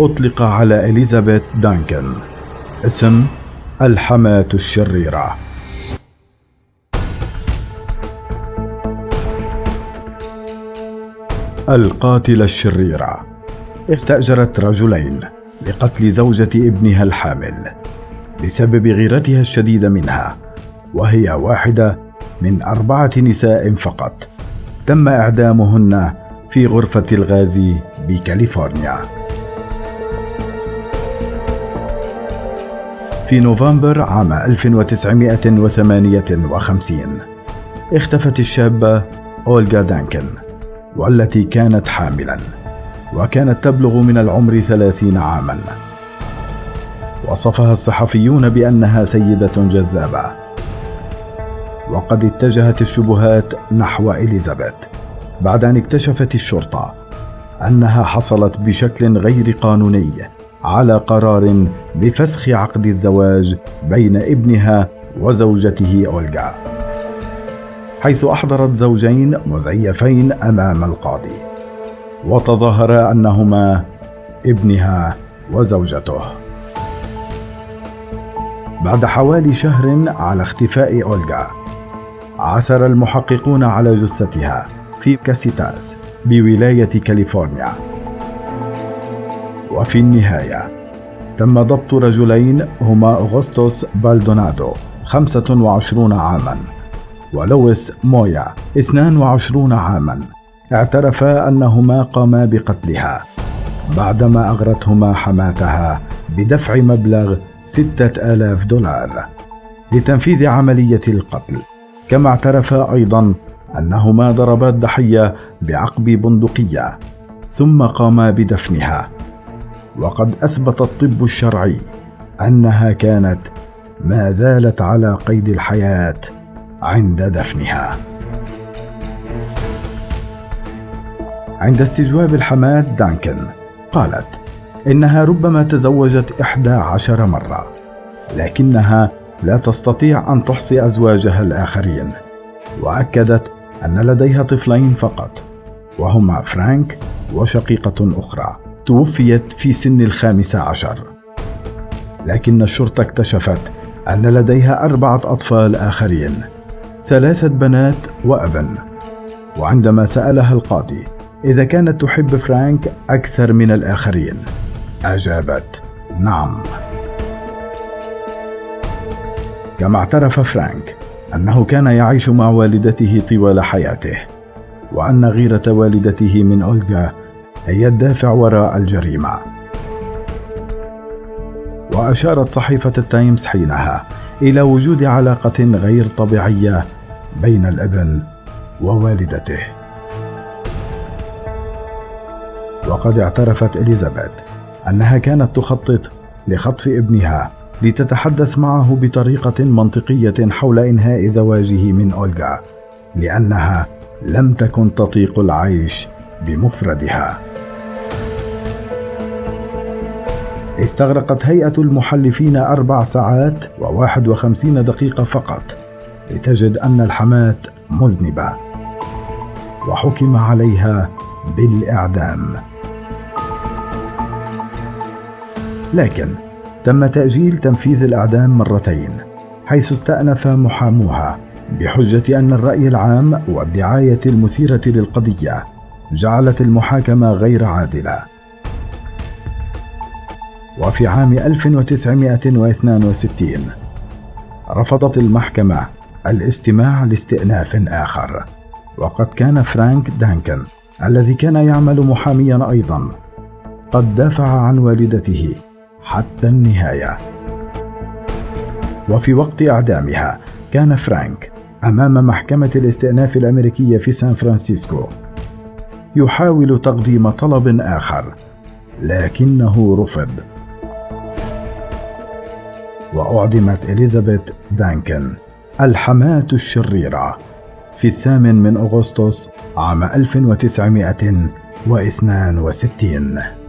أطلق على إليزابيث دانكن. اسم الحماة الشريرة. القاتلة الشريرة. استأجرت رجلين لقتل زوجة ابنها الحامل بسبب غيرتها الشديدة منها وهي واحدة من أربعة نساء فقط. تم إعدامهن في غرفة الغاز بكاليفورنيا. في نوفمبر عام 1958 اختفت الشابة أولغا دانكن والتي كانت حاملا وكانت تبلغ من العمر ثلاثين عاما. وصفها الصحفيون بأنها سيدة جذابة. وقد اتجهت الشبهات نحو إليزابيث بعد أن اكتشفت الشرطة أنها حصلت بشكل غير قانوني. على قرار بفسخ عقد الزواج بين ابنها وزوجته أولغا. حيث أحضرت زوجين مزيفين أمام القاضي. وتظاهرا أنهما ابنها وزوجته. بعد حوالي شهر على اختفاء أولغا عثر المحققون على جثتها في كاسيتاس بولاية كاليفورنيا. وفي النهاية. تم ضبط رجلين هما أغسطس بالدونادو 25 عاما ولويس مويا 22 عاما. اعترفا أنهما قاما بقتلها بعدما أغرتهما حماتها بدفع مبلغ ستة آلاف دولار لتنفيذ عملية القتل. كما اعترفا أيضا أنهما ضربا الضحية بعقب بندقية ثم قاما بدفنها. وقد أثبت الطب الشرعي أنها كانت ما زالت على قيد الحياة عند دفنها. عند استجواب الحماة دانكن قالت إنها ربما تزوجت إحدى عشر مرة لكنها لا تستطيع أن تحصي أزواجها الآخرين وأكدت أن لديها طفلين فقط وهما فرانك وشقيقة أخرى. توفيت في سن الخامسة عشر. لكن الشرطة اكتشفت أن لديها أربعة أطفال آخرين ثلاثة بنات وأب وعندما سألها القاضي إذا كانت تحب فرانك أكثر من الآخرين أجابت نعم. كما اعترف فرانك أنه كان يعيش مع والدته طوال حياته وأن غيرة والدته من أولغا هي الدافع وراء الجريمة. وأشارت صحيفة التايمز حينها إلى وجود علاقة غير طبيعية بين الابن ووالدته. وقد اعترفت إليزابيث أنها كانت تخطط لخطف ابنها لتتحدث معه بطريقة منطقية حول إنهاء زواجه من أولغا لأنها لم تكن تطيق العيش بمفردها. استغرقت هيئة المحلفين أربع ساعات وواحد وخمسين دقيقة فقط لتجد أن الحماة مذنبة وحكم عليها بالإعدام. لكن تم تأجيل تنفيذ الإعدام مرتين حيث استأنف محاموها بحجة أن الرأي العام والدعاية المثيرة للقضية جعلت المحاكمة غير عادلة. وفي عام 1962 رفضت المحكمة الاستماع لاستئناف آخر. وقد كان فرانك دانكن الذي كان يعمل محاميا أيضا قد دافع عن والدته حتى النهاية. وفي وقت إعدامها كان فرانك أمام محكمة الاستئناف الأمريكية في سان فرانسيسكو يحاول تقديم طلب آخر لكنه رفض. وأعدمت إليزابيث دانكن الحماة الشريرة في الثامن من أغسطس عام 1962